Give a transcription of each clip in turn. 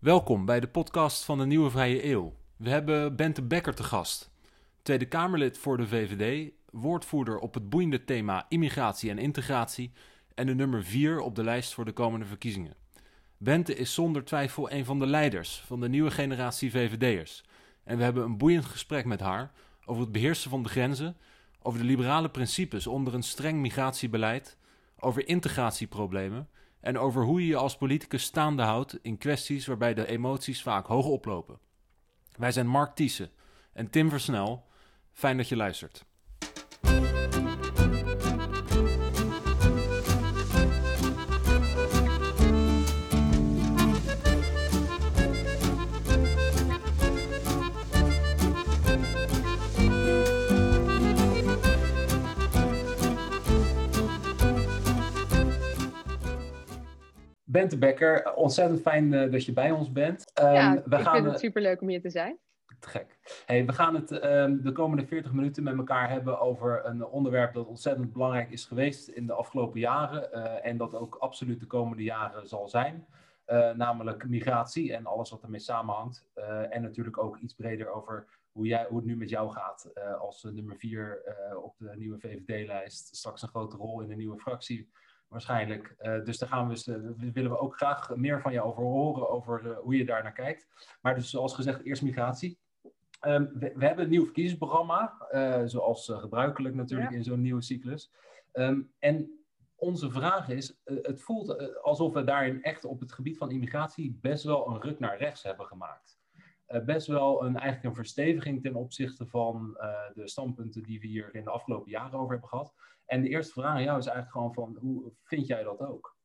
Welkom bij de podcast van de Nieuwe Vrije Eeuw. We hebben Bente Becker te gast, Tweede Kamerlid voor de VVD, woordvoerder op het boeiende thema immigratie en integratie en de nummer 4 op de lijst voor de komende verkiezingen. Bente is zonder twijfel een van de leiders van de nieuwe generatie VVD'ers. En we hebben een boeiend gesprek met haar over het beheersen van de grenzen, over de liberale principes onder een streng migratiebeleid, over integratieproblemen en over hoe je je als politicus staande houdt in kwesties waarbij de emoties vaak hoog oplopen. Wij zijn Mark Thiessen en Tim Versnel. Fijn dat je luistert. Bente Becker, ontzettend fijn uh, dat je bij ons bent. Um, ja, we ik gaan, vind het superleuk om hier te zijn. Te gek. Hey, we gaan het um, de komende 40 minuten met elkaar hebben over een onderwerp dat ontzettend belangrijk is geweest in de afgelopen jaren uh, en dat ook absoluut de komende jaren zal zijn. Uh, namelijk migratie en alles wat ermee samenhangt. en natuurlijk ook iets breder over hoe, jij, hoe het nu met jou gaat als nummer 4 op de nieuwe VVD-lijst. Straks een grote rol in de nieuwe fractie waarschijnlijk. Uh, dus daar gaan we, dus, uh, willen we ook graag meer van je over horen, over uh, hoe je daar naar kijkt. Maar dus zoals gezegd, eerst migratie. Um, we, we, hebben een nieuw verkiezingsprogramma, zoals gebruikelijk natuurlijk ja. in zo'n nieuwe cyclus. Um, en onze vraag is, het voelt alsof we daarin echt op het gebied van immigratie best wel een ruk naar rechts hebben gemaakt. best wel een, eigenlijk een versteviging ten opzichte van de standpunten die we hier in de afgelopen jaren over hebben gehad. En de eerste vraag aan jou is eigenlijk gewoon van, hoe vind jij dat ook?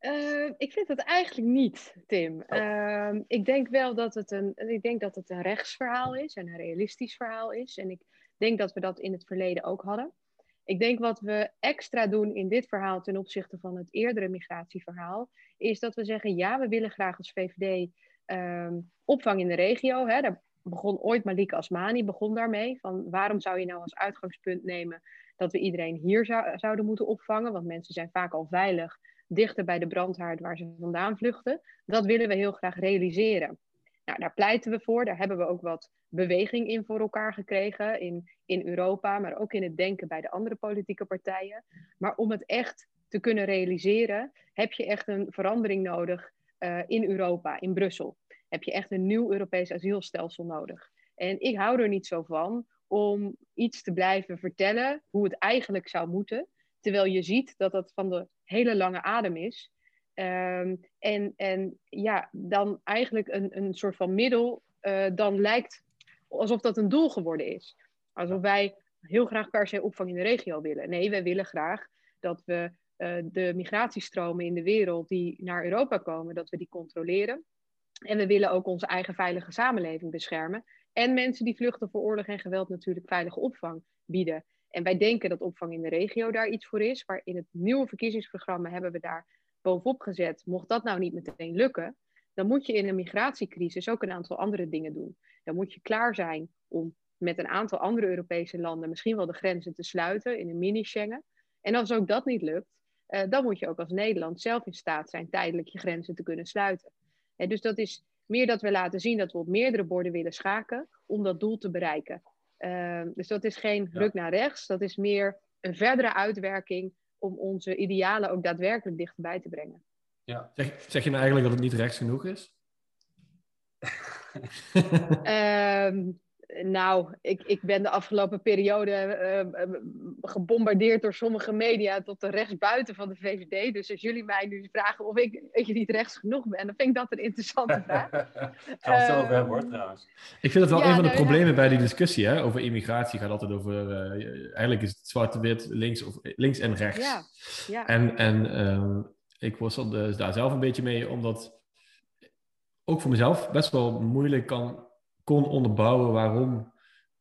Uh, ik vind het eigenlijk niet, Tim. Oh. Uh, ik denk wel dat het, een, ik denk dat het een rechtsverhaal is en een realistisch verhaal is. En ik denk dat we dat in het verleden ook hadden. Ik denk wat we extra doen in dit verhaal ten opzichte van het eerdere migratieverhaal, is dat we zeggen, ja, we willen graag als VVD uh, opvang in de regio. Hè, daar begon ooit Malika Asmani, begon daarmee. Van waarom zou je nou als uitgangspunt nemen dat we iedereen hier zou, zouden moeten opvangen? Want mensen zijn vaak al veilig dichter bij de brandhaard waar ze vandaan vluchten. Dat willen we heel graag realiseren. Nou, daar pleiten we voor. Daar hebben we ook wat beweging in voor elkaar gekregen in, in Europa, maar ook in het denken bij de andere politieke partijen. Maar om het echt te kunnen realiseren, heb je echt een verandering nodig uh, in Europa, in Brussel heb je echt een nieuw Europees asielstelsel nodig. En ik hou er niet zo van om iets te blijven vertellen hoe het eigenlijk zou moeten, terwijl je ziet dat dat van de hele lange adem is. Um, en, en ja, dan eigenlijk een, een soort van middel, uh, dan lijkt alsof dat een doel geworden is. Alsof wij heel graag per se opvang in de regio willen. Nee, wij willen graag dat we uh, de migratiestromen in de wereld die naar Europa komen, dat we die controleren. En we willen ook onze eigen veilige samenleving beschermen. En mensen die vluchten voor oorlog en geweld natuurlijk veilige opvang bieden. En wij denken dat opvang in de regio daar iets voor is. Maar in het nieuwe verkiezingsprogramma hebben we daar bovenop gezet. Mocht dat nou niet meteen lukken, dan moet je in een migratiecrisis ook een aantal andere dingen doen. Dan moet je klaar zijn om met een aantal andere Europese landen misschien wel de grenzen te sluiten in een mini-Schengen. En als ook dat niet lukt, eh, dan moet je ook als Nederland zelf in staat zijn tijdelijk je grenzen te kunnen sluiten. En dus dat is meer dat we laten zien dat we op meerdere borden willen schaken om dat doel te bereiken. Uh, dus dat is geen ruk naar rechts, dat is meer een verdere uitwerking om onze idealen ook daadwerkelijk dichterbij te brengen. Ja. Zeg, zeg je nou eigenlijk dat het niet rechts genoeg is? um, Nou, ik, ik ben de afgelopen periode uh, gebombardeerd door sommige media tot de rechtsbuiten van de VVD. Dus als jullie mij nu vragen of ik, ik niet rechts genoeg ben, dan vind ik dat een interessante vraag. Gaan we het zo over hebben hoor, trouwens. Ik vind het wel een van de nou, problemen bij die discussie hè, over immigratie. gaat altijd over, uh, eigenlijk is het zwart-wit, links, of, links en rechts. Ja, ja. En, en uh, ik worstel dus daar zelf een beetje mee, omdat ook voor mezelf best wel moeilijk kan kon onderbouwen waarom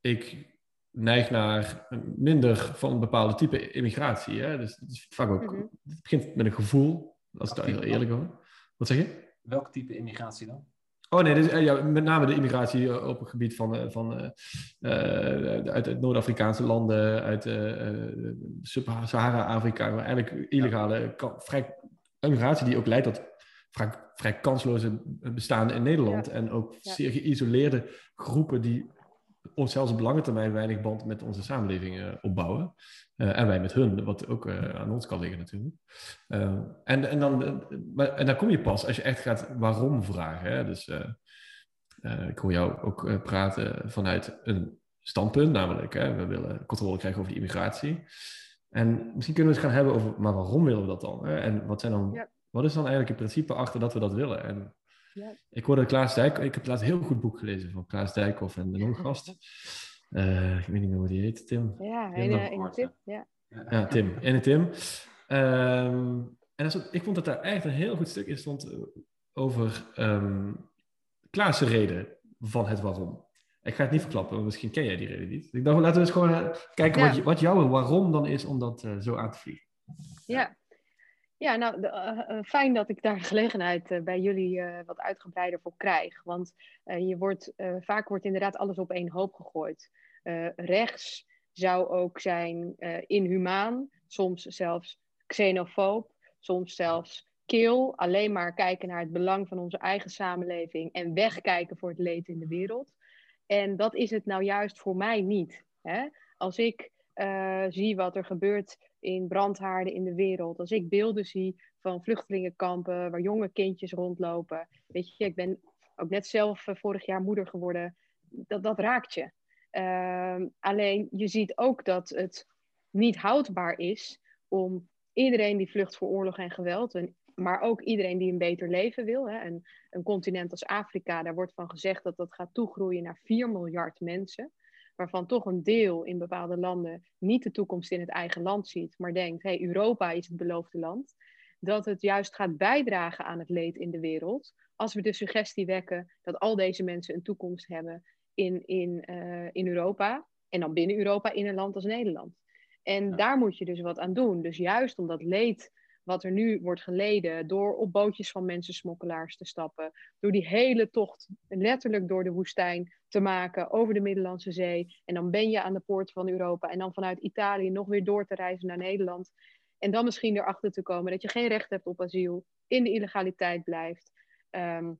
ik neig naar minder van een bepaalde type immigratie. Hè? Dus het is vaak ook, mhm. het begint met een gevoel, als ik daar heel eerlijk over. Wat zeg je? Welk type immigratie dan? Oh nee, dus, ja, met name de immigratie op het gebied van, eh, van uh, uit, uit Noord-Afrikaanse landen, uit uh, Sub-Sahara-Afrika, eigenlijk illegale, vrij immigratie die ook leidt tot vrij, vrij kansloze bestaan in Nederland. En ook zeer geïsoleerde groepen die ons zelfs op lange termijn weinig band met onze samenleving opbouwen. en wij met hun, wat ook aan ons kan liggen natuurlijk. en, en, dan, maar, en dan kom je pas als je echt gaat waarom vragen. Hè? Dus ik hoor jou ook praten vanuit een standpunt, namelijk hè, we willen controle krijgen over de immigratie. En misschien kunnen we het gaan hebben over, maar waarom willen we dat dan? Hè? En wat, zijn dan, wat is dan eigenlijk het principe achter dat we dat willen? En ja. ik hoorde Klaas Dijk, ik heb laatst een heel goed boek gelezen van Klaas Dijkhoff en de Nongast. Uh, ik weet niet meer hoe die heet, Tim. Ja, in, uh, in Tim. Ja. ja, Tim. In Tim. Um, en dat, ik vond dat daar echt een heel goed stuk in stond eh, over um, Klaas' reden van het waarom. Ik ga het niet verklappen, want misschien ken jij die reden niet. Ik dacht, laten we eens gewoon uh, kijken wat, wat jouw waarom dan is om dat zo aan te vliegen. Ja, ja nou, uh, fijn dat ik daar gelegenheid bij jullie wat uitgebreider voor krijg. Want je wordt, vaak wordt inderdaad alles op één hoop gegooid. rechts zou ook zijn inhumaan, soms zelfs xenofoob, soms zelfs kil. Alleen maar kijken naar het belang van onze eigen samenleving en wegkijken voor het leed in de wereld. En dat is het nou juist voor mij niet. Hè? Als ik uh, zie wat er gebeurt in brandhaarden in de wereld, als ik beelden zie van vluchtelingenkampen waar jonge kindjes rondlopen, weet je, ik ben ook net zelf uh, vorig jaar moeder geworden, dat, dat raakt je. Uh, alleen je ziet ook dat het niet houdbaar is om iedereen die vlucht voor oorlog en geweld, en maar ook iedereen die een beter leven wil. Hè. En een continent als Afrika, daar wordt van gezegd dat dat gaat toegroeien naar 4 miljard mensen. Waarvan toch een deel in bepaalde landen niet de toekomst in het eigen land ziet, maar denkt: hey, Europa is het beloofde land. Dat het juist gaat bijdragen aan het leed in de wereld. Als we de suggestie wekken dat al deze mensen een toekomst hebben in, in, uh, in Europa. En dan binnen Europa in een land als Nederland. En daar moet je dus wat aan doen. Dus juist om dat leed wat er nu wordt geleden door op bootjes van mensensmokkelaars te stappen, door die hele tocht letterlijk door de woestijn te maken over de Middellandse Zee. En dan ben je aan de poort van Europa en dan vanuit Italië nog weer door te reizen naar Nederland. En dan misschien erachter te komen dat je geen recht hebt op asiel, in de illegaliteit blijft um,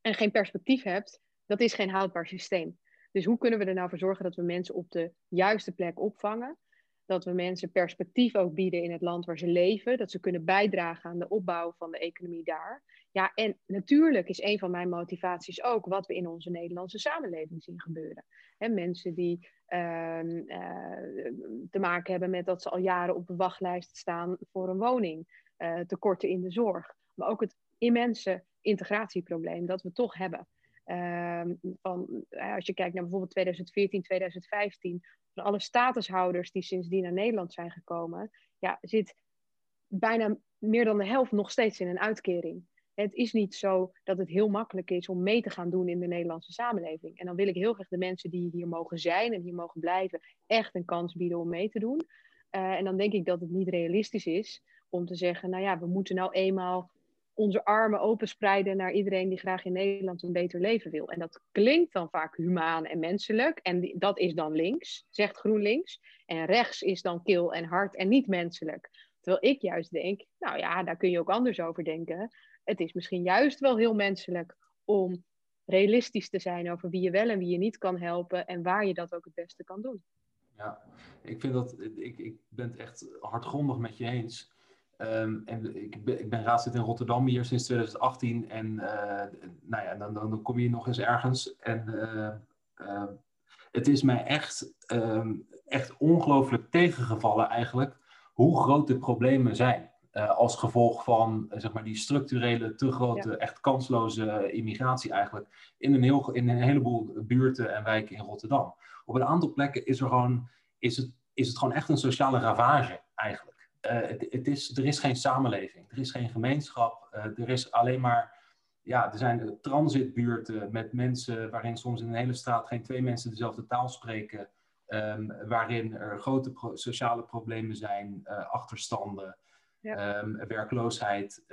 en geen perspectief hebt. Dat is geen houdbaar systeem. Dus hoe kunnen we er nou voor zorgen dat we mensen op de juiste plek opvangen? Dat we mensen perspectief ook bieden in het land waar ze leven, dat ze kunnen bijdragen aan de opbouw van de economie daar. Ja, en natuurlijk is een van mijn motivaties ook wat we in onze Nederlandse samenleving zien gebeuren. Mensen die uh, uh, te maken hebben met dat ze al jaren op de wachtlijst staan voor een woning, uh, tekorten in de zorg, maar ook het immense integratieprobleem dat we toch hebben. Ehm, van, als je kijkt naar bijvoorbeeld 2014, 2015, van alle statushouders die sindsdien naar Nederland zijn gekomen, ja, zit bijna meer dan de helft nog steeds in een uitkering. Het is niet zo dat het heel makkelijk is om mee te gaan doen in de Nederlandse samenleving. En dan wil ik heel graag de mensen die hier mogen zijn en hier mogen blijven, echt een kans bieden om mee te doen. Uh, en dan denk ik dat het niet realistisch is om te zeggen, nou ja, we moeten nou eenmaal onze armen openspreiden naar iedereen die graag in Nederland een beter leven wil. En dat klinkt dan vaak humaan en menselijk. En dat is dan links, zegt GroenLinks. En rechts is dan kil en hard en niet menselijk. Terwijl ik juist denk, nou ja, daar kun je ook anders over denken. Het is misschien juist wel heel menselijk om realistisch te zijn over wie je wel en wie je niet kan helpen en waar je dat ook het beste kan doen. Ja, ik vind dat, ik, ik ben het echt hardgrondig met je eens. Um, en ik ben, ik ben raadslid in Rotterdam hier sinds 2018. En uh, nou ja, dan, dan, kom je nog eens ergens. En uh, uh, het is mij echt, um, echt ongelooflijk tegengevallen eigenlijk hoe groot de problemen zijn. als gevolg van zeg maar, die structurele, te grote, ja. echt kansloze immigratie eigenlijk. In een, heel, in een heleboel buurten en wijken in Rotterdam. Op een aantal plekken is, er gewoon, is, het, is het gewoon echt een sociale ravage eigenlijk. Uh, het, het, is, er is geen samenleving, er is geen gemeenschap, uh, er is alleen maar, ja, er zijn transitbuurten met mensen waarin soms in een hele straat geen twee mensen dezelfde taal spreken, um, waarin er grote pro sociale problemen zijn, uh, achterstanden, ja. um, werkloosheid.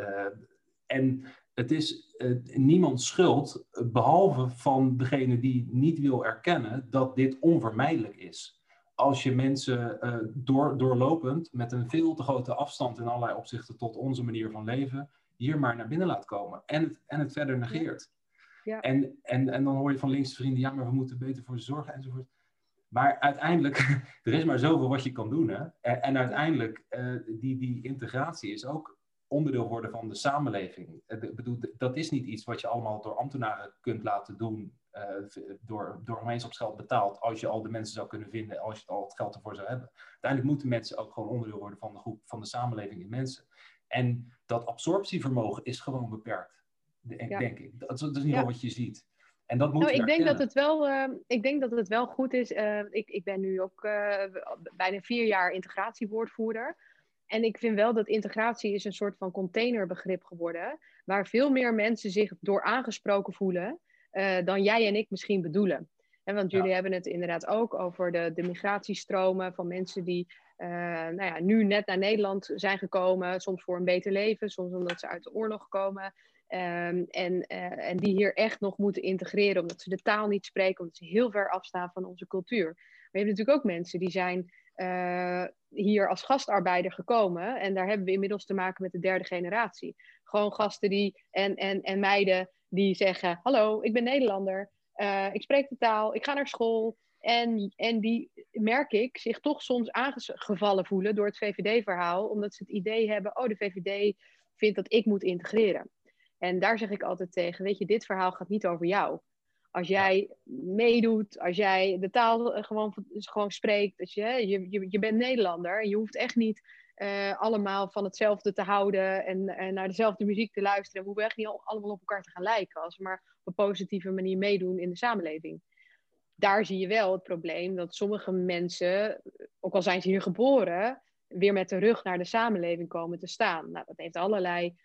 en het is niemand schuld, behalve van degene die niet wil erkennen dat dit onvermijdelijk is als je mensen uh, door, doorlopend met een veel te grote afstand in allerlei opzichten tot onze manier van leven, hier maar naar binnen laat komen. En het, en het verder negeert. Ja. En, en, en dan hoor je van linkse vrienden, ja, maar we moeten beter voor ze zorgen enzovoort. Maar uiteindelijk, er is maar zoveel wat je kan doen. Hè? En, en uiteindelijk, uh, die, die integratie is ook onderdeel worden van de samenleving. Uh, bedoel, dat is niet iets wat je allemaal door ambtenaren kunt laten doen, uh, door, door gemeenschapsgeld betaald, als je al de mensen zou kunnen vinden, als je al het geld ervoor zou hebben. Uiteindelijk moeten mensen ook gewoon onderdeel worden van de groep, van de samenleving in mensen. En dat absorptievermogen is gewoon beperkt, denk ik. Dat, dat is niet ja. wat je ziet. En dat moet nou, ik denk dat het wel, uh, ik denk dat het wel goed is. Uh, ik, ik ben nu ook bijna vier jaar integratiewoordvoerder. En ik vind wel dat integratie is een soort van containerbegrip geworden. Waar veel meer mensen zich door aangesproken voelen dan jij en ik misschien bedoelen. En want jullie hebben het inderdaad ook over de, de migratiestromen van mensen die nou ja, nu net naar Nederland zijn gekomen. Soms voor een beter leven, soms omdat ze uit de oorlog komen. Um, en, uh, en die hier echt nog moeten integreren, omdat ze de taal niet spreken, omdat ze heel ver afstaan van onze cultuur. Maar je hebt natuurlijk ook mensen die zijn uh, hier als gastarbeider gekomen. En daar hebben we inmiddels te maken met de derde generatie. Gewoon gasten die, en, en, en meiden die zeggen: Hallo, ik ben Nederlander. Uh, ik spreek de taal, ik ga naar school. En, en die, merk ik, zich toch soms aangevallen voelen door het VVD-verhaal, omdat ze het idee hebben: Oh, de VVD vindt dat ik moet integreren. En daar zeg ik altijd tegen, weet je, dit verhaal gaat niet over jou. Als jij meedoet, als jij de taal eh, gewoon, gewoon spreekt, dat je, je, je, je bent Nederlander en je hoeft echt niet uh, allemaal van hetzelfde te houden en, en, naar dezelfde muziek te luisteren. We hoeven echt niet allemaal op elkaar te gaan lijken, als we maar op een positieve manier meedoen in de samenleving. Daar zie je wel het probleem dat sommige mensen, ook al zijn ze hier geboren, weer met de rug naar de samenleving komen te staan. Nou, dat heeft allerlei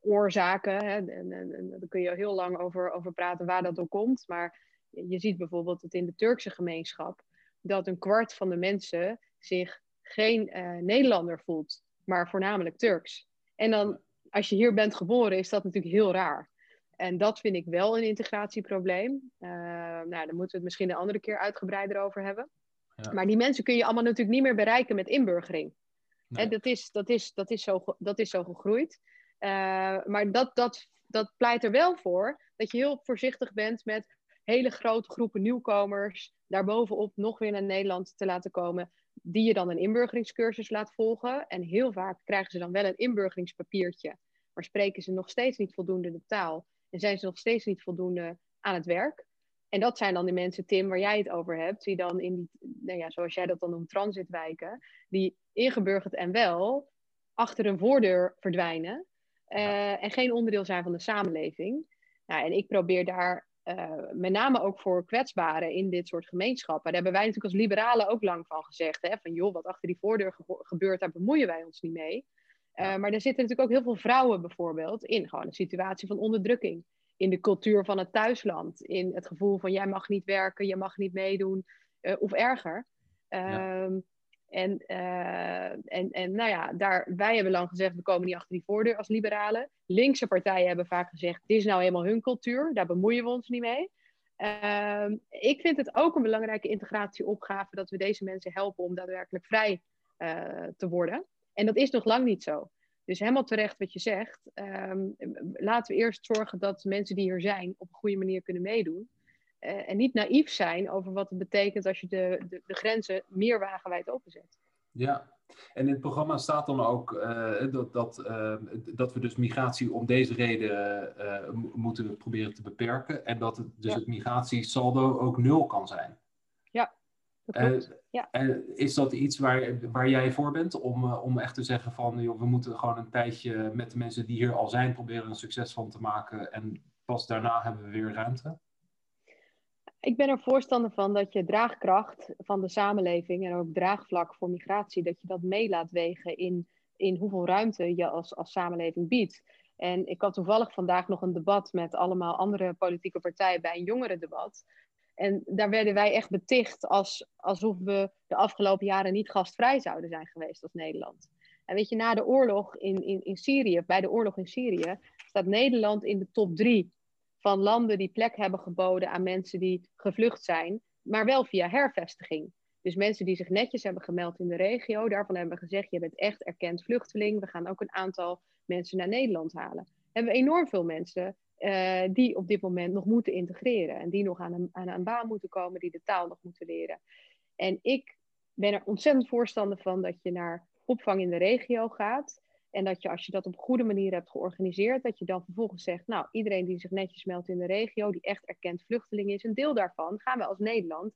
oorzaken. Hè, en, en, en, daar kun je heel lang over, over praten waar dat door komt. Maar je ziet bijvoorbeeld dat in de Turkse gemeenschap dat een kwart van de mensen zich geen uh, Nederlander voelt, maar voornamelijk Turks. En dan, als je hier bent geboren, is dat natuurlijk heel raar. En dat vind ik wel een integratieprobleem. Uh, nou, daar moeten we het misschien een andere keer uitgebreider over hebben. Ja. Maar die mensen kun je allemaal natuurlijk niet meer bereiken met inburgering. Nee. dat, is, dat, is, dat, is zo, dat is zo gegroeid. Uh, maar dat, dat, dat pleit er wel voor dat je heel voorzichtig bent met hele grote groepen nieuwkomers daarbovenop nog weer naar Nederland te laten komen, die je dan een inburgeringscursus laat volgen. En heel vaak krijgen ze dan wel een inburgeringspapiertje, maar spreken ze nog steeds niet voldoende de taal en zijn ze nog steeds niet voldoende aan het werk. En dat zijn dan die mensen, Tim, waar jij het over hebt, die dan in die, nou ja, zoals jij dat dan noemt, transitwijken, die ingeburgerd en wel achter een voordeur verdwijnen uh, en geen onderdeel zijn van de samenleving. Nou, en ik probeer daar uh, met name ook voor kwetsbaren in dit soort gemeenschappen. Daar hebben wij natuurlijk als liberalen ook lang van gezegd. Hè, van joh, wat achter die voordeur gebeurt, daar bemoeien wij ons niet mee. Uh, maar er zitten natuurlijk ook heel veel vrouwen bijvoorbeeld in gewoon een situatie van onderdrukking. In de cultuur van het thuisland. In het gevoel van jij mag niet werken, je mag niet meedoen. of erger. Ja. Ehm, en, uh, en, en nou ja, daar, wij hebben lang gezegd, we komen niet achter die voordeur als liberalen. Linkse partijen hebben vaak gezegd, dit is nou helemaal hun cultuur, daar bemoeien we ons niet mee. Uh, ik vind het ook een belangrijke integratieopgave dat we deze mensen helpen om daadwerkelijk vrij uh, te worden. En dat is nog lang niet zo. Dus helemaal terecht wat je zegt. Um, laten we eerst zorgen dat mensen die hier zijn op een goede manier kunnen meedoen. Uh, en niet naïef zijn over wat het betekent als je de, de, de grenzen meer wagenwijd openzet. Ja, en in het programma staat dan ook uh, dat, dat, uh, dat we dus migratie om deze reden moeten proberen te beperken. En dat het, dus ja. het migratiesaldo ook nul kan zijn. Ja, dat klopt. ja. En is dat iets waar, waar jij voor bent? Om, om echt te zeggen van joh, we moeten gewoon een tijdje met de mensen die hier al zijn proberen een succes van te maken. En pas daarna hebben we weer ruimte? Ik ben er voorstander van dat je draagkracht van de samenleving en ook draagvlak voor migratie, dat je dat mee laat wegen in, in hoeveel ruimte je als, als samenleving biedt. En ik had toevallig vandaag nog een debat met allemaal andere politieke partijen bij een jongerendebat. En daar werden wij echt beticht als, alsof we de afgelopen jaren niet gastvrij zouden zijn geweest als Nederland. En weet je, na de oorlog in, in, in Syrië, bij de oorlog in Syrië, staat Nederland in de top drie van landen die plek hebben geboden aan mensen die gevlucht zijn, maar wel via hervestiging. Dus mensen die zich netjes hebben gemeld in de regio, daarvan hebben we gezegd, je bent echt erkend vluchteling. We gaan ook een aantal mensen naar Nederland halen. Hebben we enorm veel mensen uh, die op dit moment nog moeten integreren. En die nog aan een, aan een baan moeten komen, die de taal nog moeten leren. En ik ben er ontzettend voorstander van dat je naar opvang in de regio gaat. En dat je als je dat op een goede manier hebt georganiseerd, dat je dan vervolgens zegt, nou, iedereen die zich netjes meldt in de regio, die echt erkend vluchteling is, een deel daarvan gaan we als Nederland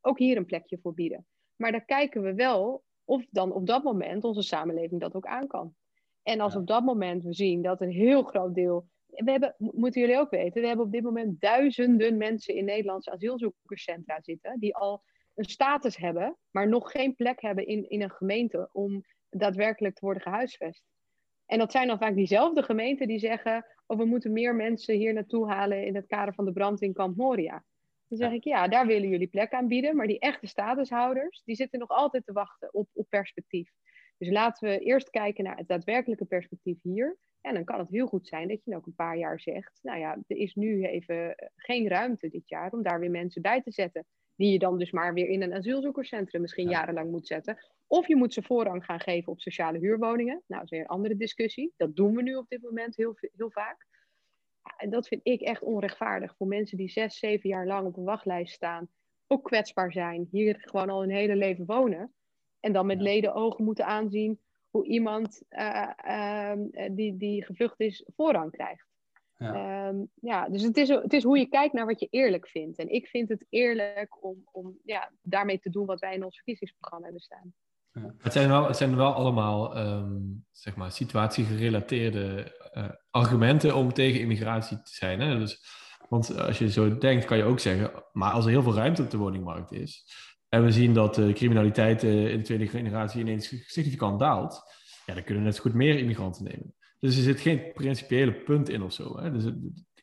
ook hier een plekje voor bieden. Maar dan kijken we wel of dan op dat moment onze samenleving dat ook aan kan. En als op dat moment we zien dat een heel groot deel. We hebben, moeten jullie ook weten, we hebben op dit moment duizenden mensen in Nederlandse asielzoekerscentra zitten, die al een status hebben, maar nog geen plek hebben in, in een gemeente om daadwerkelijk te worden gehuisvest. En dat zijn dan vaak diezelfde gemeenten die zeggen: oh, we moeten meer mensen hier naartoe halen in het kader van de brand in Kamp Moria. Dan zeg ik, ja, daar willen jullie plek aan bieden. Maar die echte statushouders, die zitten nog altijd te wachten op, op perspectief. Dus laten we eerst kijken naar het daadwerkelijke perspectief hier. En dan kan het heel goed zijn dat je ook een paar jaar zegt, nou ja, er is nu even geen ruimte dit jaar om daar weer mensen bij te zetten. Die je dan dus maar weer in een asielzoekerscentrum misschien jarenlang moet zetten. Of je moet ze voorrang gaan geven op sociale huurwoningen. Nou, dat is weer een andere discussie. Dat doen we nu op dit moment heel, heel vaak. En dat vind ik echt onrechtvaardig voor mensen die zes, zeven jaar lang op een wachtlijst staan. Ook kwetsbaar zijn. Hier gewoon al hun hele leven wonen. En dan met leden ogen moeten aanzien hoe iemand uh, uh, die, die gevlucht is voorrang krijgt. Ja. Um, ja, dus het is, het is hoe je kijkt naar wat je eerlijk vindt. En ik vind het eerlijk om, om ja, daarmee te doen wat wij in ons verkiezingsprogramma hebben staan. Ja. Het, zijn wel, het zijn wel allemaal um, zeg maar, situatiegerelateerde uh, argumenten om tegen immigratie te zijn. Hè? Dus, want als je zo denkt, kan je ook zeggen, maar als er heel veel ruimte op de woningmarkt is, en we zien dat de criminaliteit in de tweede generatie ineens significant daalt, ja, dan kunnen we net zo goed meer immigranten nemen. Dus er zit geen principiële punt in of zo. Hè? Dus het,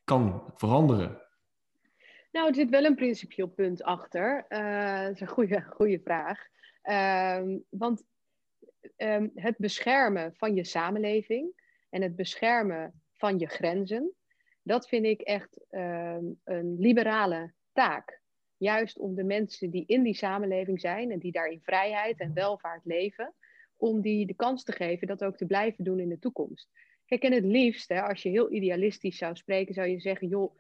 kan veranderen. Nou, er zit wel een principieel punt achter. Uh, dat is een goede, goede vraag. Uh, want um, het beschermen van je samenleving en het beschermen van je grenzen, dat vind ik echt uh, een liberale taak. Juist om de mensen die in die samenleving zijn en die daar in vrijheid en welvaart leven, om die de kans te geven dat ook te blijven doen in de toekomst. Kijk, en het liefst, hè, als je heel idealistisch zou spreken, zou je zeggen, joh,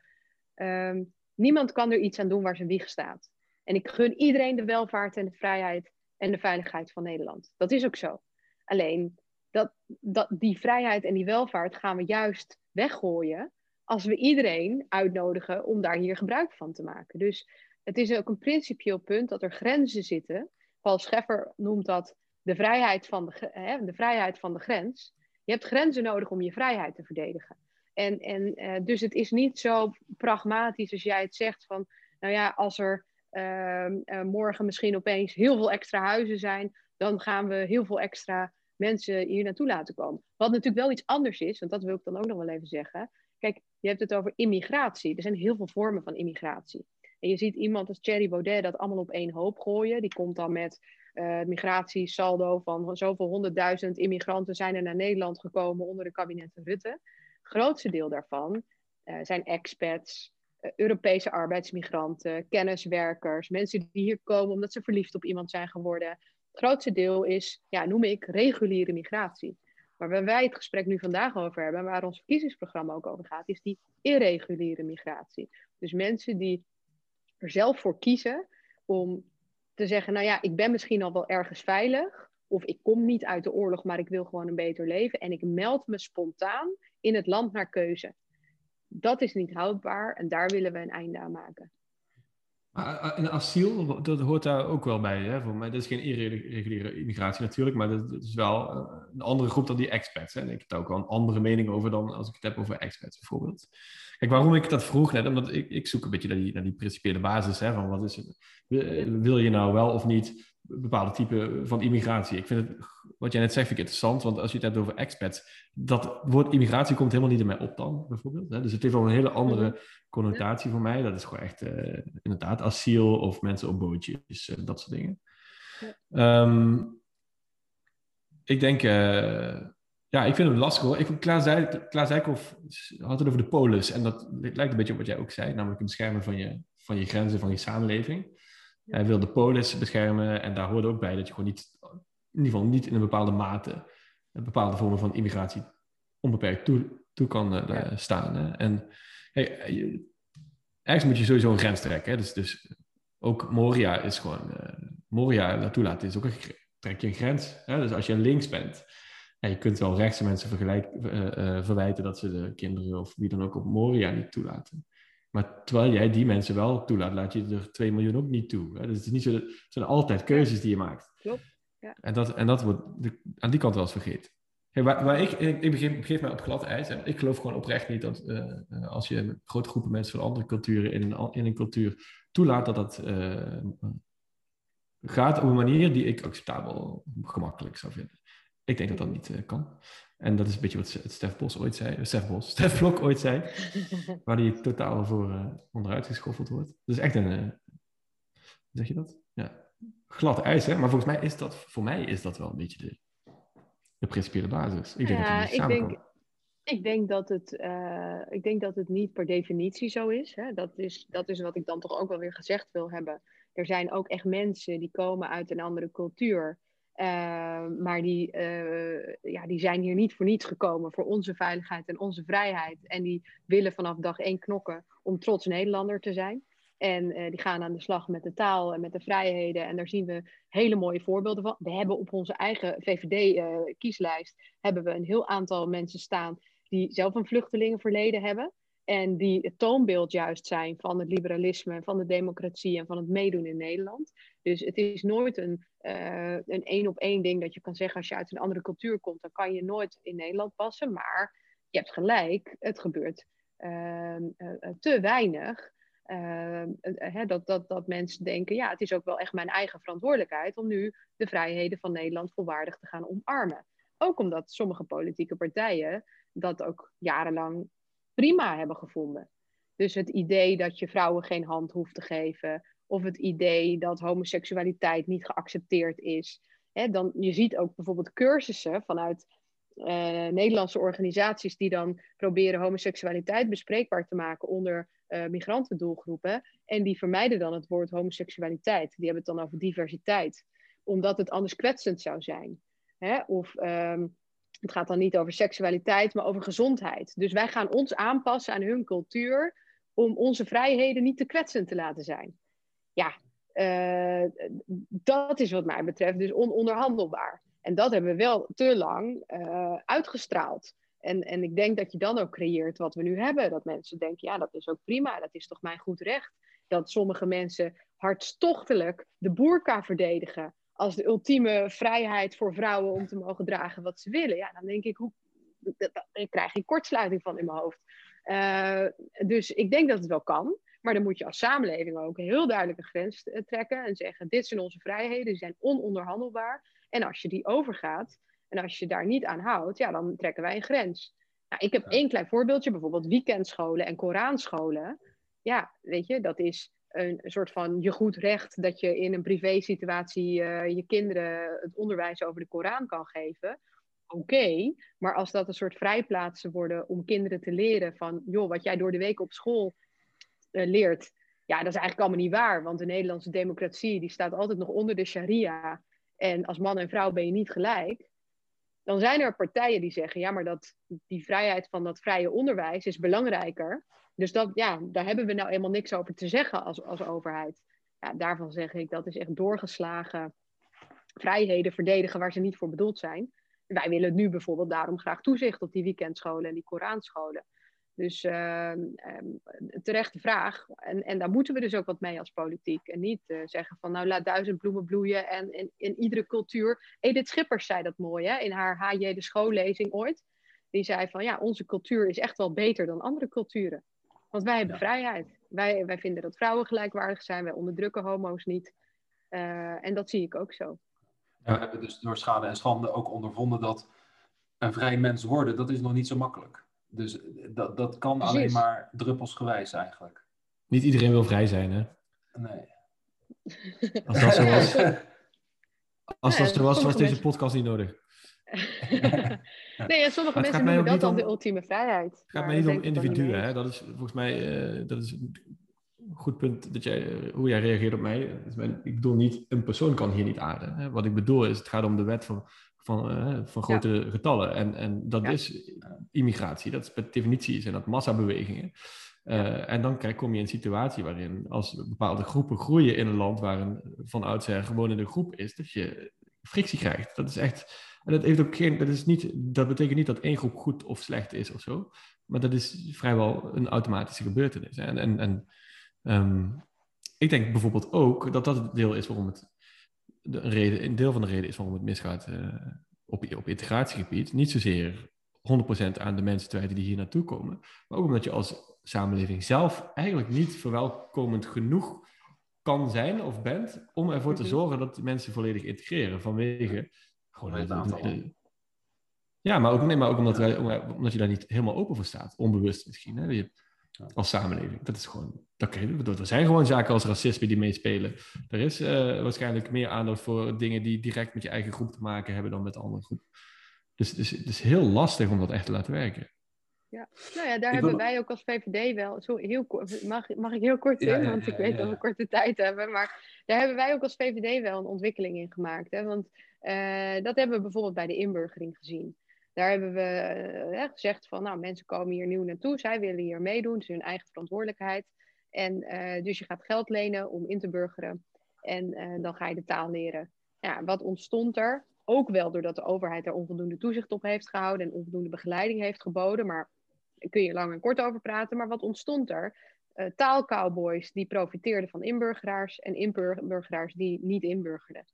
um, niemand kan er iets aan doen waar zijn wieg staat. En ik gun iedereen de welvaart en de vrijheid en de veiligheid van Nederland. Dat is ook zo. Alleen, dat, dat, die vrijheid en die welvaart gaan we juist weggooien als we iedereen uitnodigen om daar hier gebruik van te maken. Dus het is ook een principieel punt dat er grenzen zitten. Paul Scheffer noemt dat de vrijheid van de, hè, de, vrijheid van de grens. Je hebt grenzen nodig om je vrijheid te verdedigen. En, en uh, dus het is niet zo pragmatisch als jij het zegt van, nou ja, als er uh, uh, morgen misschien opeens heel veel extra huizen zijn, dan gaan we heel veel extra mensen hier naartoe laten komen. Wat natuurlijk wel iets anders is, want dat wil ik dan ook nog wel even zeggen. Kijk, je hebt het over immigratie. Er zijn heel veel vormen van immigratie. En je ziet iemand als Thierry Baudet dat allemaal op één hoop gooien. Die komt dan met uh, migratiesaldo van zoveel honderdduizend immigranten zijn er naar Nederland gekomen onder de kabinetten Rutte. Grootste deel daarvan uh, zijn expats, uh, Europese arbeidsmigranten, kenniswerkers, mensen die hier komen omdat ze verliefd op iemand zijn geworden. Het grootste deel is, ja, noem ik, reguliere migratie. Maar waar wij het gesprek nu vandaag over hebben, en waar ons verkiezingsprogramma ook over gaat, is die irreguliere migratie. Dus mensen die er zelf voor kiezen om te zeggen, nou ja, ik ben misschien al wel ergens veilig. Of ik kom niet uit de oorlog, maar ik wil gewoon een beter leven. En ik meld me spontaan in het land naar keuze. Dat is niet houdbaar en daar willen we een einde aan maken. Een asiel, dat hoort daar ook wel bij. Hè? Voor mij, dat is geen irreguliere immigratie natuurlijk, maar dat, is wel een andere groep dan die expats. Hè? En ik heb daar ook wel een andere mening over dan als ik het heb over expats bijvoorbeeld. Kijk, waarom ik dat vroeg net, omdat ik, ik zoek een beetje naar die, naar die principiële basis. Hè, van wat is het, wil je nou wel of niet bepaalde type van immigratie? Ik vind het, wat jij net zegt, vind ik interessant, want als je het hebt over expats, dat woord immigratie komt helemaal niet in mij op dan, bijvoorbeeld. Hè? Dus het heeft wel een hele andere mhm. connotatie voor mij. Dat is gewoon echt, uh, inderdaad, asiel of mensen op bootjes, uh, dat soort dingen. Um, ik denk... Uh, ja, ik vind het lastig hoor. Ik, Klaas, Klaas Dijkhoff had het over de polis. En dat lijkt een beetje op wat jij ook zei. Namelijk het beschermen van je, van je grenzen, van je samenleving. Hij wil de polis beschermen. En daar hoort ook bij dat je gewoon niet, in ieder geval niet in een bepaalde mate, een bepaalde vormen van immigratie onbeperkt toe, toe kan uh, staan. Hè? En hey, ergens moet je sowieso een grens trekken. Hè? Dus, dus ook Moria is gewoon, uh, Moria naartoe laten is ook een, trek je een grens. Hè? Dus als je links bent, ja, je kunt wel rechtse mensen vergelijk, verwijten dat ze de kinderen of wie dan ook op Moria niet toelaten. Maar terwijl jij die mensen wel toelaat, laat je er 2 miljoen ook niet toe. Hè? Dus het, is niet zo, het zijn altijd keuzes die je maakt. Klopt. Ja. En, dat, en dat wordt aan die kant wel eens vergeten. Hey, waar, waar ik, ik, ik begin, begeef mij op glad ijs. En ik geloof gewoon oprecht niet dat uh, als je grote groepen mensen van andere culturen in een, in een cultuur toelaat, dat dat uh, gaat op een manier die ik acceptabel gemakkelijk zou vinden. Ik denk dat dat niet uh, kan. En dat is een beetje wat Stef Bos ooit zei, Stef Bos, Stef Blok ooit zei, waar hij totaal voor onderuit geschoffeld wordt. Dus echt een, zeg je dat? Ja, glad ijs, hè? Maar volgens mij is dat, voor mij is dat wel een beetje de, de principiële basis. Ik denk ja, dat het ik denk, ik denk dat het, uh, ik denk dat het niet per definitie zo is, hè? Dat is. Dat is wat ik dan toch ook wel weer gezegd wil hebben. Er zijn ook echt mensen die komen uit een andere cultuur. Uh, maar die, uh, ja, die zijn hier niet voor niets gekomen voor onze veiligheid en onze vrijheid. En die willen vanaf dag één knokken om trots Nederlander te zijn. En uh, die gaan aan de slag met de taal en met de vrijheden. En daar zien we hele mooie voorbeelden van. We hebben op onze eigen VVD-kieslijst uh, hebben we een heel aantal mensen staan die zelf een vluchtelingenverleden hebben. En die het toonbeeld juist zijn van het liberalisme, van de democratie en van het meedoen in Nederland. Dus het is nooit een uh, een één op één ding dat je kan zeggen als je uit een andere cultuur komt, dan kan je nooit in Nederland passen. Maar je hebt gelijk, het gebeurt uh, te weinig. Uh, dat, dat, dat mensen denken, ja, het is ook wel echt mijn eigen verantwoordelijkheid om nu de vrijheden van Nederland volwaardig te gaan omarmen. Ook omdat sommige politieke partijen dat ook jarenlang prima hebben gevonden. Dus het idee dat je vrouwen geen hand hoeft te geven, of het idee dat homoseksualiteit niet geaccepteerd is. dan, je ziet ook bijvoorbeeld cursussen vanuit uh, Nederlandse organisaties die dan proberen homoseksualiteit bespreekbaar te maken onder uh, migrantendoelgroepen. En die vermijden dan het woord homoseksualiteit. Die hebben het dan over diversiteit, omdat het anders kwetsend zou zijn. Hè? Of um, het gaat dan niet over seksualiteit, maar over gezondheid. Dus wij gaan ons aanpassen aan hun cultuur om onze vrijheden niet te kwetsend te laten zijn. Ja, uh, dat is wat mij betreft dus ononderhandelbaar. En dat hebben we wel te lang uh, uitgestraald. En, en ik denk dat je dan ook creëert wat we nu hebben. Dat mensen denken, ja, dat is ook prima. Dat is toch mijn goed recht. Dat sommige mensen hartstochtelijk de boerka verdedigen. Als de ultieme vrijheid voor vrouwen om te mogen dragen wat ze willen. Ja, dan denk ik, hoe, ik krijg een kortsluiting van in mijn hoofd. Uh, dus ik denk dat het wel kan. Maar dan moet je als samenleving ook een heel duidelijke grens trekken. En zeggen, dit zijn onze vrijheden, die zijn ononderhandelbaar. En als je die overgaat, en als je daar niet aan houdt, ja, dan trekken wij een grens. Nou, ik heb één klein voorbeeldje, bijvoorbeeld weekendscholen en Koranscholen. Ja, weet je, dat is een, soort van je goed recht dat je in een privé-situatie uh, je kinderen het onderwijs over de Koran kan geven. Oké, maar als dat een soort vrijplaatsen worden om kinderen te leren van, joh, wat jij door de week op school uh, leert, ja, dat is eigenlijk allemaal niet waar. Want de Nederlandse democratie die staat altijd nog onder de sharia. En als man en vrouw ben je niet gelijk dan zijn er partijen die zeggen, ja, maar dat, die vrijheid van dat vrije onderwijs is belangrijker. Dus dat, ja, daar hebben we nou eenmaal niks over te zeggen als, als overheid. Ja, daarvan zeg ik, dat is echt doorgeslagen vrijheden verdedigen waar ze niet voor bedoeld zijn. Wij willen nu bijvoorbeeld daarom graag toezicht op die weekendscholen en die Koranscholen. Dus uh, um, terechte vraag. En, en daar moeten we dus ook wat mee als politiek. En niet uh, zeggen van nou laat duizend bloemen bloeien en in, in iedere cultuur. Edith Schippers zei dat mooi hè, in haar HJ de schoollezing ooit. Die zei van ja, onze cultuur is echt wel beter dan andere culturen. Want wij hebben vrijheid. Wij, wij vinden dat vrouwen gelijkwaardig zijn. Wij onderdrukken homo's niet. Uh, en dat zie ik ook zo. Ja, we hebben dus door schade en schande ook ondervonden dat een vrij mens worden, dat is nog niet zo makkelijk. Dus dat, dat kan alleen maar druppelsgewijs eigenlijk. Niet iedereen wil vrij zijn, hè? Nee. Als dat zo was, als dat zo was, was deze podcast niet nodig. nee, en sommige mensen noemen dat dan de ultieme vrijheid. Het gaat mij niet om individuen, hè? Dat is volgens mij uh, dat is een goed punt dat jij, uh, hoe jij reageert op mij. ik bedoel niet, een persoon kan hier niet aarden. Hè? Wat ik bedoel is, het gaat om de wet van, van, uh, van grote getallen. En, en dat is immigratie, dat is per definitie zijn dat massabewegingen. Uh, en dan krijg, kom je in een situatie waarin als bepaalde groepen groeien in een land waar een van oudsher gewoon in de groep is, dat je frictie krijgt. Dat is echt. En dat, heeft ook geen, dat, is niet, dat betekent niet dat één groep goed of slecht is of zo. Maar dat is vrijwel een automatische gebeurtenis. En, en, en um, ik denk bijvoorbeeld ook dat dat het deel is waarom het. De, reden, een deel van de reden is waarom het misgaat uh, op, op integratiegebied. Niet zozeer 100% aan de mensen te wijten die hier naartoe komen. Maar ook omdat je als samenleving zelf eigenlijk niet verwelkomend genoeg kan zijn of bent om ervoor te mhm. zorgen dat mensen volledig integreren vanwege gewoon het aantal. Ja, maar ook, nee, maar ook omdat, wij, omdat je daar niet helemaal open voor staat, onbewust misschien, hè, je, als samenleving. Dat is gewoon, dat er zijn gewoon zaken als racisme die meespelen. Er is uh, waarschijnlijk meer aandacht voor dingen die direct met je eigen groep te maken hebben dan met de andere groep. Dus het is, het is heel lastig om dat echt te laten werken. Ja, nou ja, daar hebben wij ook als VVD wel. Zo heel mag, mag ik heel kort in, want ik weet dat we korte tijd hebben. Maar daar hebben wij ook als VVD wel een ontwikkeling in gemaakt. Hè? Want uh, dat hebben we bijvoorbeeld bij de inburgering gezien. Daar hebben we uh, gezegd van, nou, mensen komen hier nieuw naartoe, zij willen hier meedoen, het is hun eigen verantwoordelijkheid. En uh, dus je gaat geld lenen om in te burgeren en dan ga je de taal leren. Ja, wat ontstond er? Ook wel doordat de overheid er onvoldoende toezicht op heeft gehouden en onvoldoende begeleiding heeft geboden, maar daar kun je lang en kort over praten. Maar wat ontstond er? Uh, taalcowboys die profiteerden van inburgeraars en inburgeraars die niet inburgerden.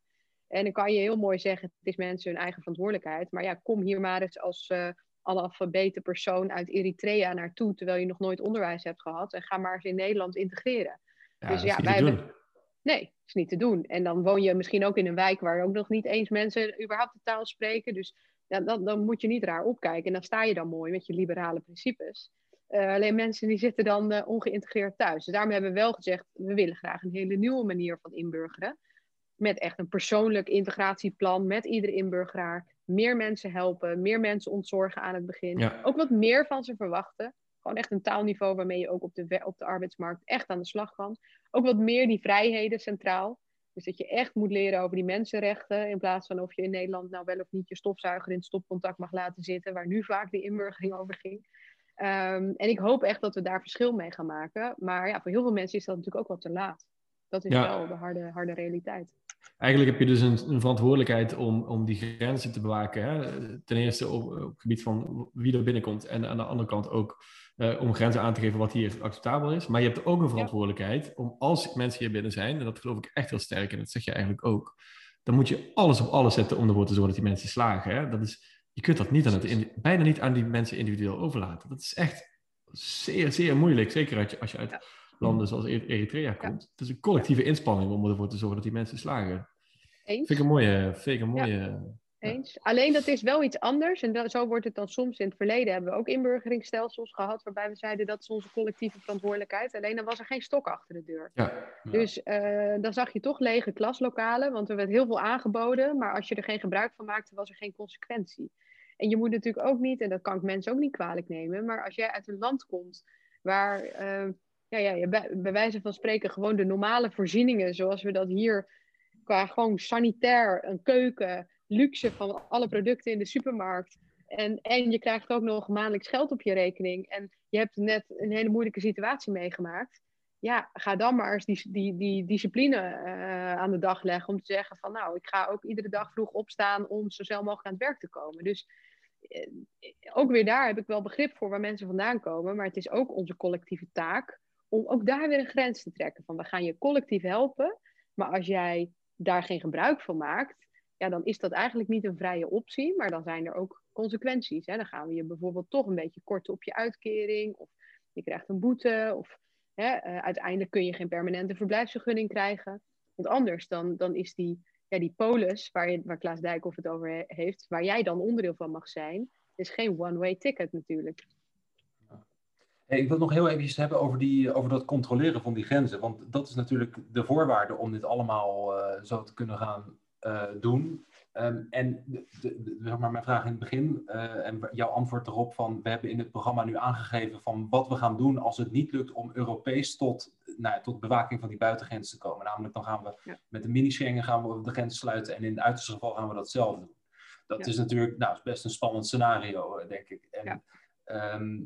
En dan kan je heel mooi zeggen, het is mensen hun eigen verantwoordelijkheid. Maar ja, kom hier maar eens als uh, analfabete persoon uit Eritrea naartoe, terwijl je nog nooit onderwijs hebt gehad. En ga maar eens in Nederland integreren. dus ja, wij hebben. Nee, is niet te doen. En dan woon je misschien ook in een wijk waar ook nog niet eens mensen überhaupt de taal spreken. Dus ja, dan, dan moet je niet raar opkijken. En dan sta je dan mooi met je liberale principes. Uh, alleen mensen die zitten dan uh, ongeïntegreerd thuis. Dus daarom hebben we wel gezegd, we willen graag een hele nieuwe manier van inburgeren met echt een persoonlijk integratieplan met iedere inburgeraar. Meer mensen helpen, meer mensen ontzorgen aan het begin. Ook wat meer van ze verwachten. Gewoon echt een taalniveau waarmee je ook op de, op de arbeidsmarkt echt aan de slag kan. Ook wat meer die vrijheden centraal. Dus dat je echt moet leren over die mensenrechten. In plaats van of je in Nederland nou wel of niet je stofzuiger in het stopcontact mag laten zitten. Waar nu vaak de inburgering over ging. Ehm, en ik hoop echt dat we daar verschil mee gaan maken. Maar ja, voor heel veel mensen is dat natuurlijk ook wat te laat. Dat is wel de harde, harde realiteit eigenlijk heb je dus een, een, verantwoordelijkheid om, om die grenzen te bewaken. Hè? Ten eerste op, op, het gebied van wie er binnenkomt. En aan de andere kant ook uh, om grenzen aan te geven wat hier acceptabel is. Maar je hebt ook een verantwoordelijkheid om als mensen hier binnen zijn, en dat geloof ik echt heel sterk, en dat zeg je eigenlijk ook, dan moet je alles op alles zetten om ervoor te zorgen dat die mensen slagen. Hè? Dat is, je kunt dat niet aan het, bijna niet aan die mensen individueel overlaten. Dat is echt zeer, zeer moeilijk. Zeker als je, als je uit landen zoals Eritrea komt. Het is een collectieve inspanning om ervoor te zorgen dat die mensen slagen. Eens. Vind ik een mooie... Vind ik een mooie Eens. Alleen dat is wel iets anders. En zo wordt het dan soms in het verleden. Hebben we ook inburgeringsstelsels gehad. Waarbij we zeiden dat is onze collectieve verantwoordelijkheid. Alleen dan was er geen stok achter de deur. Ja. Dus uh, dan zag je toch lege klaslokalen. Want er werd heel veel aangeboden. Maar als je er geen gebruik van maakte, was er geen consequentie. En je moet natuurlijk ook niet, en dat kan ik mensen ook niet kwalijk nemen. Maar als jij uit een land komt waar. Uh, ja, ja, bij, bij wijze van spreken gewoon de normale voorzieningen, zoals we dat hier qua gewoon sanitair, een keuken, luxe van alle producten in de supermarkt. En, en je krijgt ook nog maandelijks geld op je rekening. En je hebt net een hele moeilijke situatie meegemaakt. Ja, ga dan maar eens die, die, die discipline uh, aan de dag leggen. Om te zeggen van nou, ik ga ook iedere dag vroeg opstaan om zo snel mogelijk aan het werk te komen. Dus uh, ook weer daar heb ik wel begrip voor waar mensen vandaan komen. Maar het is ook onze collectieve taak om ook daar weer een grens te trekken. Van we gaan je collectief helpen, maar als jij daar geen gebruik van maakt, ja, dan is dat eigenlijk niet een vrije optie, maar dan zijn er ook consequenties. Hè? Dan gaan we je bijvoorbeeld toch een beetje korten op je uitkering, of je krijgt een boete, of hè, uh, uiteindelijk kun je geen permanente verblijfsvergunning krijgen. Want anders dan, dan is die, ja, die polis, waar, je, waar Klaas Dijkhoff het over heeft, waar jij dan onderdeel van mag zijn, is geen one-way ticket natuurlijk ik wil nog heel even hebben over, die, over dat controleren van die grenzen. Want dat is natuurlijk de voorwaarde om dit allemaal uh, zo te kunnen gaan uh, doen. Um, en de, de, zeg maar mijn vraag in het begin uh, en jouw antwoord erop van we hebben in het programma nu aangegeven van wat we gaan doen als het niet lukt om Europees tot, nou, tot bewaking van die buitengrenzen te komen. Namelijk dan gaan we ja. met de mini-Schengen gaan we de grens sluiten en in het uiterste geval gaan we dat zelf doen. Dat is natuurlijk nou, best een spannend scenario, denk ik. En, ehm,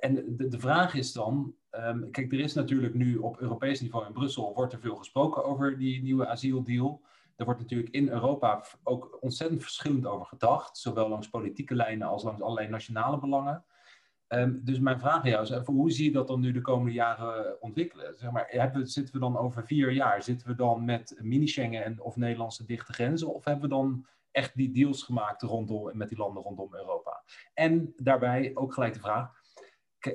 en de, de, vraag is dan, um, kijk, er is natuurlijk nu op Europees niveau in Brussel, wordt er veel gesproken over die nieuwe asieldeal. Er wordt natuurlijk in Europa ook ontzettend verschillend over gedacht, zowel langs politieke lijnen als langs allerlei nationale belangen. Um, dus mijn vraag aan jou is hoe zie je dat dan nu de komende jaren ontwikkelen? Zeg maar, hebben, zitten we dan over vier jaar, zitten we dan met mini-Schengen en of Nederlandse dichte grenzen? Of hebben we dan echt die deals gemaakt rondom, met die landen rondom Europa? En daarbij ook gelijk de vraag,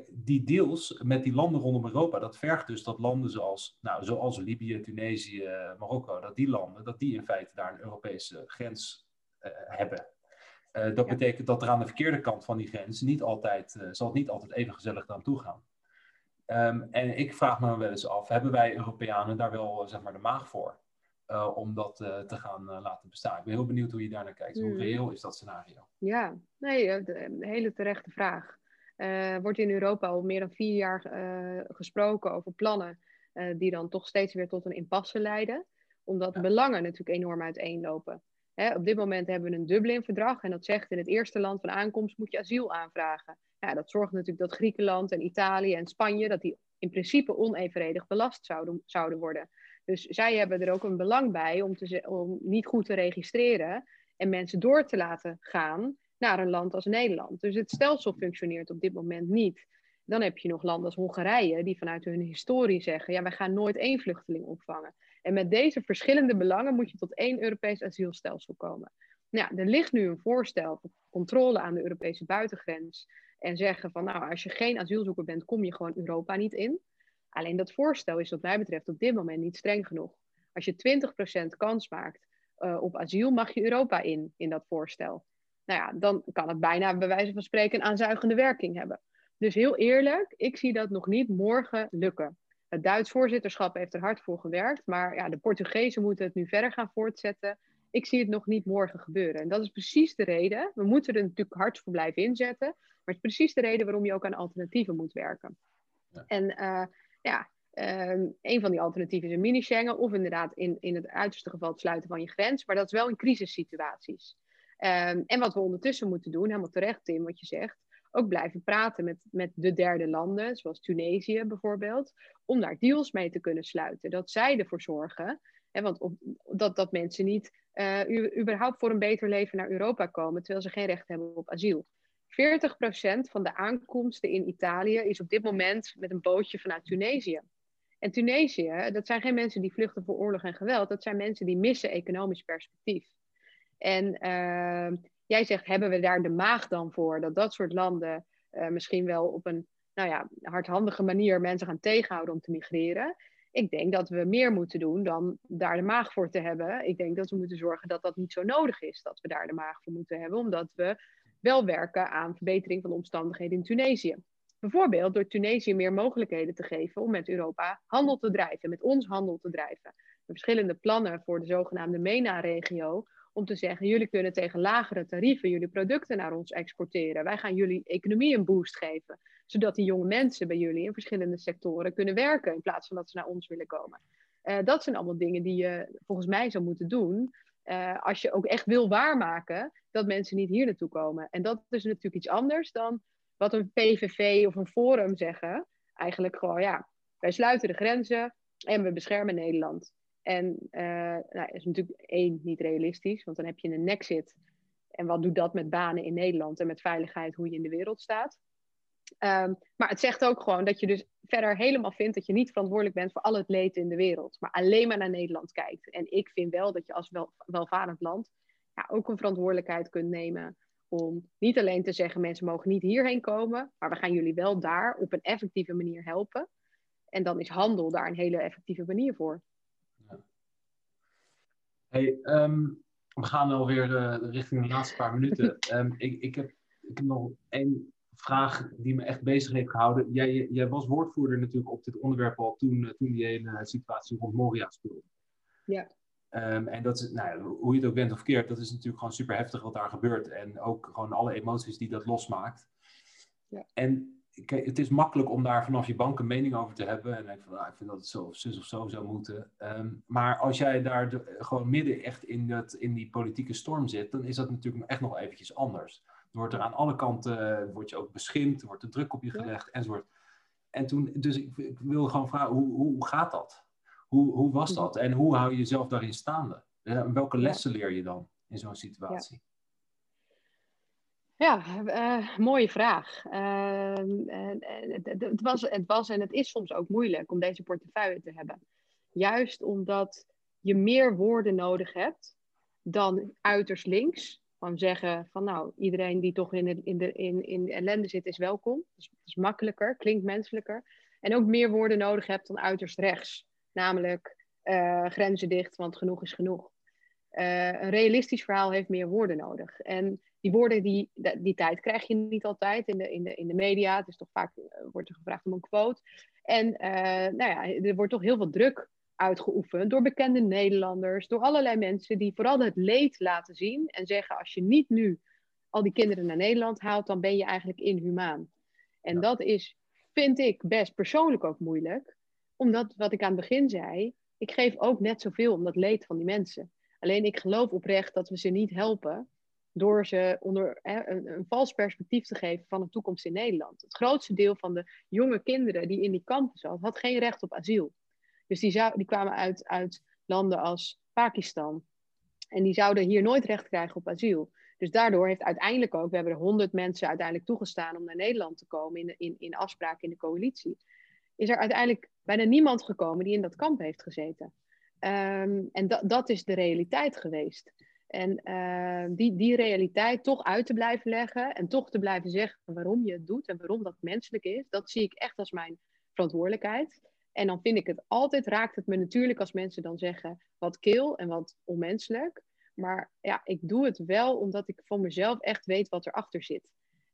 die deals met die landen rondom Europa, dat vergt dus dat landen zoals, nou, zoals Libië, Tunesië, Marokko, dat die landen, dat die in feite daar een Europese grens uh, hebben. Uh, dat betekent dat er aan de verkeerde kant van die grens niet altijd, uh, zal het niet altijd even gezellig aan toe gaan. Um, en ik vraag me wel eens af, hebben wij Europeanen daar wel zeg maar, de maag voor? Om dat te gaan laten bestaan. Ik ben heel benieuwd hoe je daar naar kijkt. Hoe mm. reëel is dat scenario? Ja, nee, een hele terechte vraag. Wordt in Europa al meer dan vier jaar gesproken over plannen die dan toch steeds weer tot een impasse leiden, omdat ja. belangen natuurlijk enorm uiteenlopen. Hè, op dit moment hebben we een Dublin-verdrag en dat zegt in het eerste land van aankomst moet je asiel aanvragen. Ja, dat zorgt natuurlijk dat Griekenland en Italië en Spanje, dat die in principe onevenredig belast zouden, zouden worden. Dus zij hebben er ook een belang bij om, te, om niet goed te registreren en mensen door te laten gaan naar een land als Nederland. Dus het stelsel functioneert op dit moment niet. Dan heb je nog landen als Hongarije, die vanuit hun historie zeggen: ja, wij gaan nooit één vluchteling opvangen. En met deze verschillende belangen moet je tot één Europees asielstelsel komen. Nou, er ligt nu een voorstel voor controle aan de Europese buitengrens. En zeggen van, nou, als je geen asielzoeker bent, kom je gewoon Europa niet in. Alleen dat voorstel is wat mij betreft op dit moment niet streng genoeg. Als je 20% kans maakt uh, op asiel, mag je Europa in, in dat voorstel nou ja, dan kan het bijna bij wijze van spreken een aanzuigende werking hebben. Dus heel eerlijk, ik zie dat nog niet morgen lukken. Het Duits voorzitterschap heeft er hard voor gewerkt, maar ja, de Portugezen moeten het nu verder gaan voortzetten. Ik zie het nog niet morgen gebeuren. En dat is precies de reden. We moeten er natuurlijk hard voor blijven inzetten, maar het is precies de reden waarom je ook aan alternatieven moet werken. Ja. En uh, ja, uh, een van die alternatieven is een mini-Schengen, of inderdaad in, in het uiterste geval het sluiten van je grens, maar dat is wel in crisissituaties. Um, en wat we ondertussen moeten doen, helemaal terecht Tim, wat je zegt, ook blijven praten met, met de derde landen, zoals Tunesië bijvoorbeeld, om daar deals mee te kunnen sluiten. Dat zij ervoor zorgen, hè, want op, dat, dat mensen niet uh, überhaupt voor een beter leven naar Europa komen, terwijl ze geen recht hebben op asiel. 40% van de aankomsten in Italië is op dit moment met een bootje vanuit Tunesië. En Tunesië, dat zijn geen mensen die vluchten voor oorlog en geweld, dat zijn mensen die missen economisch perspectief. En uh, jij zegt, hebben we daar de maag dan voor? Dat dat soort landen uh, misschien wel op een nou ja, hardhandige manier mensen gaan tegenhouden om te migreren. Ik denk dat we meer moeten doen dan daar de maag voor te hebben. Ik denk dat we moeten zorgen dat dat niet zo nodig is, dat we daar de maag voor moeten hebben, omdat we wel werken aan verbetering van de omstandigheden in Tunesië. Bijvoorbeeld door Tunesië meer mogelijkheden te geven om met Europa handel te drijven, met ons handel te drijven. verschillende plannen voor de zogenaamde MENA-regio om te zeggen, jullie kunnen tegen lagere tarieven jullie producten naar ons exporteren. Wij gaan jullie economie een boost geven, zodat die jonge mensen bij jullie in verschillende sectoren kunnen werken in plaats van dat ze naar ons willen komen. Uh, dat zijn allemaal dingen die je volgens mij zou moeten doen. Uh, als je ook echt wil waarmaken dat mensen niet hier naartoe komen. En dat is natuurlijk iets anders dan wat een PVV of een Forum zeggen. Eigenlijk gewoon, ja, wij sluiten de grenzen en we beschermen Nederland. En uh, nou, is natuurlijk één niet realistisch, want dan heb je een nexit. En wat doet dat met banen in Nederland en met veiligheid, hoe je in de wereld staat? Um, maar het zegt ook gewoon dat je dus verder helemaal vindt dat je niet verantwoordelijk bent voor al het leed in de wereld, maar alleen maar naar Nederland kijkt. En ik vind wel dat je als wel, welvarend land ja, ook een verantwoordelijkheid kunt nemen om niet alleen te zeggen mensen mogen niet hierheen komen, maar we gaan jullie wel daar op een effectieve manier helpen. En dan is handel daar een hele effectieve manier voor. Hey, um, we gaan alweer uh, richting de laatste paar minuten. Um, ik, ik, heb, ik heb nog één vraag die me echt bezig heeft gehouden. Jij, jij was woordvoerder natuurlijk op dit onderwerp al toen, uh, toen die hele situatie rond Moria speelde. Ja. Um, en dat is, nou, hoe je het ook bent of keert, dat is natuurlijk gewoon super heftig wat daar gebeurt. En ook gewoon alle emoties die dat losmaakt. Ja. En het is makkelijk om daar vanaf je bank een mening over te hebben. En denk van, nou, ik vind dat het zo of zus of zo zou moeten. Ehm, maar als jij daar gewoon midden echt in, dat, in die politieke storm zit, dan is dat natuurlijk echt nog eventjes anders. Wordt er aan alle kanten, wordt je ook beschimpt, er wordt er druk op je gelegd enzovoort. En toen, dus ik, ik wil gewoon vragen, hoe, hoe gaat dat? Hoe, hoe was dat? En hoe hou je jezelf daarin staande? En welke lessen leer je dan in zo'n situatie? Ja, uh, mooie vraag. Uh, het, was, het was en het is soms ook moeilijk om deze portefeuille te hebben. Juist omdat je meer woorden nodig hebt dan uiterst links. Van zeggen van nou, iedereen die toch in, de, in, de, in, in ellende zit is welkom. Dus het is makkelijker, klinkt menselijker. En ook meer woorden nodig hebt dan uiterst rechts. Namelijk uh, grenzen dicht, want genoeg is genoeg. een realistisch verhaal heeft meer woorden nodig. En die woorden, die, die tijd krijg je niet altijd in de, in de, in de media. Het is toch vaak, uh, wordt er gevraagd om een quote. En nou ja, er wordt toch heel veel druk uitgeoefend door bekende Nederlanders, door allerlei mensen die vooral het leed laten zien en zeggen als je niet nu al die kinderen naar Nederland haalt, dan ben je eigenlijk inhumaan. En dat is, vind ik, best persoonlijk ook moeilijk, omdat wat ik aan het begin zei, ik geef ook net zoveel om dat leed van die mensen. Alleen ik geloof oprecht dat we ze niet helpen door ze onder hè, een, een, vals perspectief te geven van een toekomst in Nederland. Het grootste deel van de jonge kinderen die in die kampen zat, had geen recht op asiel. Dus die, die kwamen uit, uit landen als Pakistan. En die zouden hier nooit recht krijgen op asiel. Dus daardoor heeft uiteindelijk ook, we hebben er honderd mensen uiteindelijk toegestaan om naar Nederland te komen in, in, in afspraak in de coalitie. Is er uiteindelijk bijna niemand gekomen die in dat kamp heeft gezeten. Um, en dat, dat is de realiteit geweest. En uh, die, die realiteit toch uit te blijven leggen en toch te blijven zeggen waarom je het doet en waarom dat menselijk is, dat zie ik echt als mijn verantwoordelijkheid. En dan vind ik het altijd, raakt het me natuurlijk als mensen dan zeggen wat kil en wat onmenselijk. Maar ja, ik doe het wel omdat ik van mezelf echt weet wat erachter zit.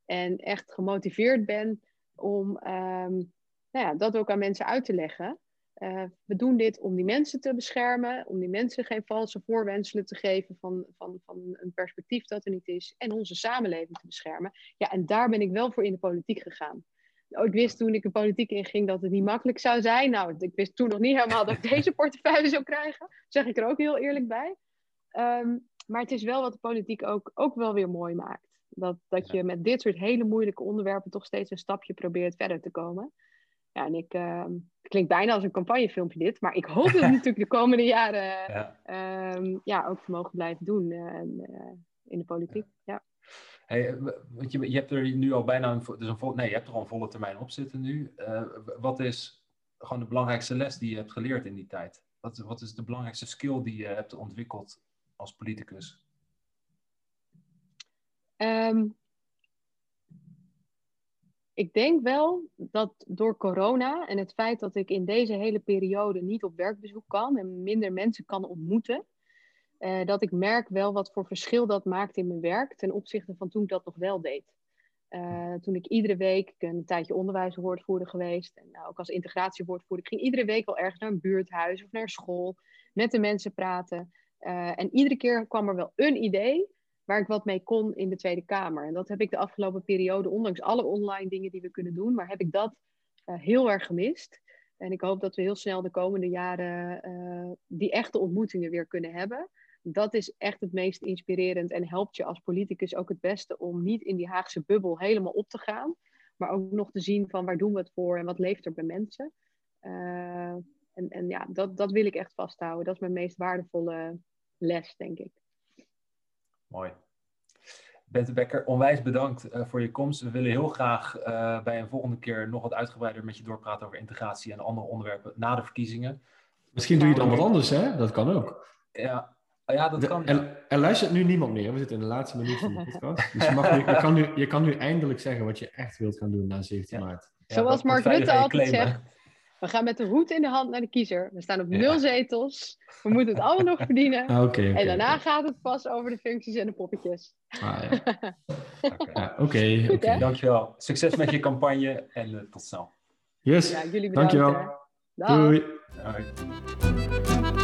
En echt gemotiveerd ben om um, nou ja, dat ook aan mensen uit te leggen. Uh, we doen dit om die mensen te beschermen, om die mensen geen valse voorwenselen te geven van, van, van een perspectief dat er niet is, en onze samenleving te beschermen. Ja, en daar ben ik wel voor in de politiek gegaan. Oh, ik wist toen ik de politiek inging dat het niet makkelijk zou zijn. Nou, ik wist toen nog niet helemaal dat ik deze portefeuille zou krijgen. Zeg ik er ook heel eerlijk bij. Um, maar het is wel wat de politiek ook, ook wel weer mooi maakt. Dat, dat je met dit soort hele moeilijke onderwerpen toch steeds een stapje probeert verder te komen. Ja, en ik, uh, het klinkt bijna als een campagnefilmpje dit, maar ik hoop het natuurlijk de komende jaren ja. Um, ja, ook te mogen blijven doen uh, in de politiek. Ja. Hey, eh, want je, je hebt er nu al bijna een, dus een nee, je hebt er al een volle termijn op zitten nu. Uh, wat is gewoon de belangrijkste les die je hebt geleerd in die tijd? Wat, wat is de belangrijkste skill die je hebt ontwikkeld als politicus? Um, ik denk wel dat door corona en het feit dat ik in deze hele periode niet op werkbezoek kan en minder mensen kan ontmoeten, uh, dat ik merk wel wat voor verschil dat maakt in mijn werk ten opzichte van toen ik dat nog wel deed. Uh, toen ik iedere week, een tijdje onderwijswoordvoerder geweest en ook als integratiewoordvoerder, ik ging iedere week wel ergens naar een buurthuis of naar school, met de mensen praten. Uh, en iedere keer kwam er wel een idee waar ik wat mee kon in de Tweede Kamer. En dat heb ik de afgelopen periode, ondanks alle online dingen die we kunnen doen, maar heb ik dat heel erg gemist. En ik hoop dat we heel snel de komende jaren die echte ontmoetingen weer kunnen hebben. Dat is echt het meest inspirerend en helpt je als politicus ook het beste om niet in die Haagse bubbel helemaal op te gaan. Maar ook nog te zien van waar doen we het voor en wat leeft er bij mensen. Uh, en, en ja, dat, dat wil ik echt vasthouden. Dat is mijn meest waardevolle les, denk ik. Mooi. Bente Becker, onwijs bedankt uh, voor je komst. We willen heel graag uh, bij een volgende keer nog wat uitgebreider met je doorpraten over integratie en andere onderwerpen na de verkiezingen. Misschien doe je dan wat anders, hè? Dat kan ook. Ja, ja dat kan. Er, er, luistert nu niemand meer. We zitten in de laatste minuut van de podcast. Dus je, mag nu, je, kan nu, je kan nu eindelijk zeggen wat je echt wilt gaan doen na 17 maart. Ja, Zoals Mark Rutte altijd zegt, we gaan met de hoed in de hand naar de kiezer. We staan op nul zetels. We moeten het allemaal nog verdienen. Okay, okay, en daarna gaat het pas over de functies en de poppetjes. Ah, ja. Oké, oké. Dankjewel. Succes met je campagne en uh, tot snel. Yes, ja, jullie bedankt. Dankjewel. Doei. Doei.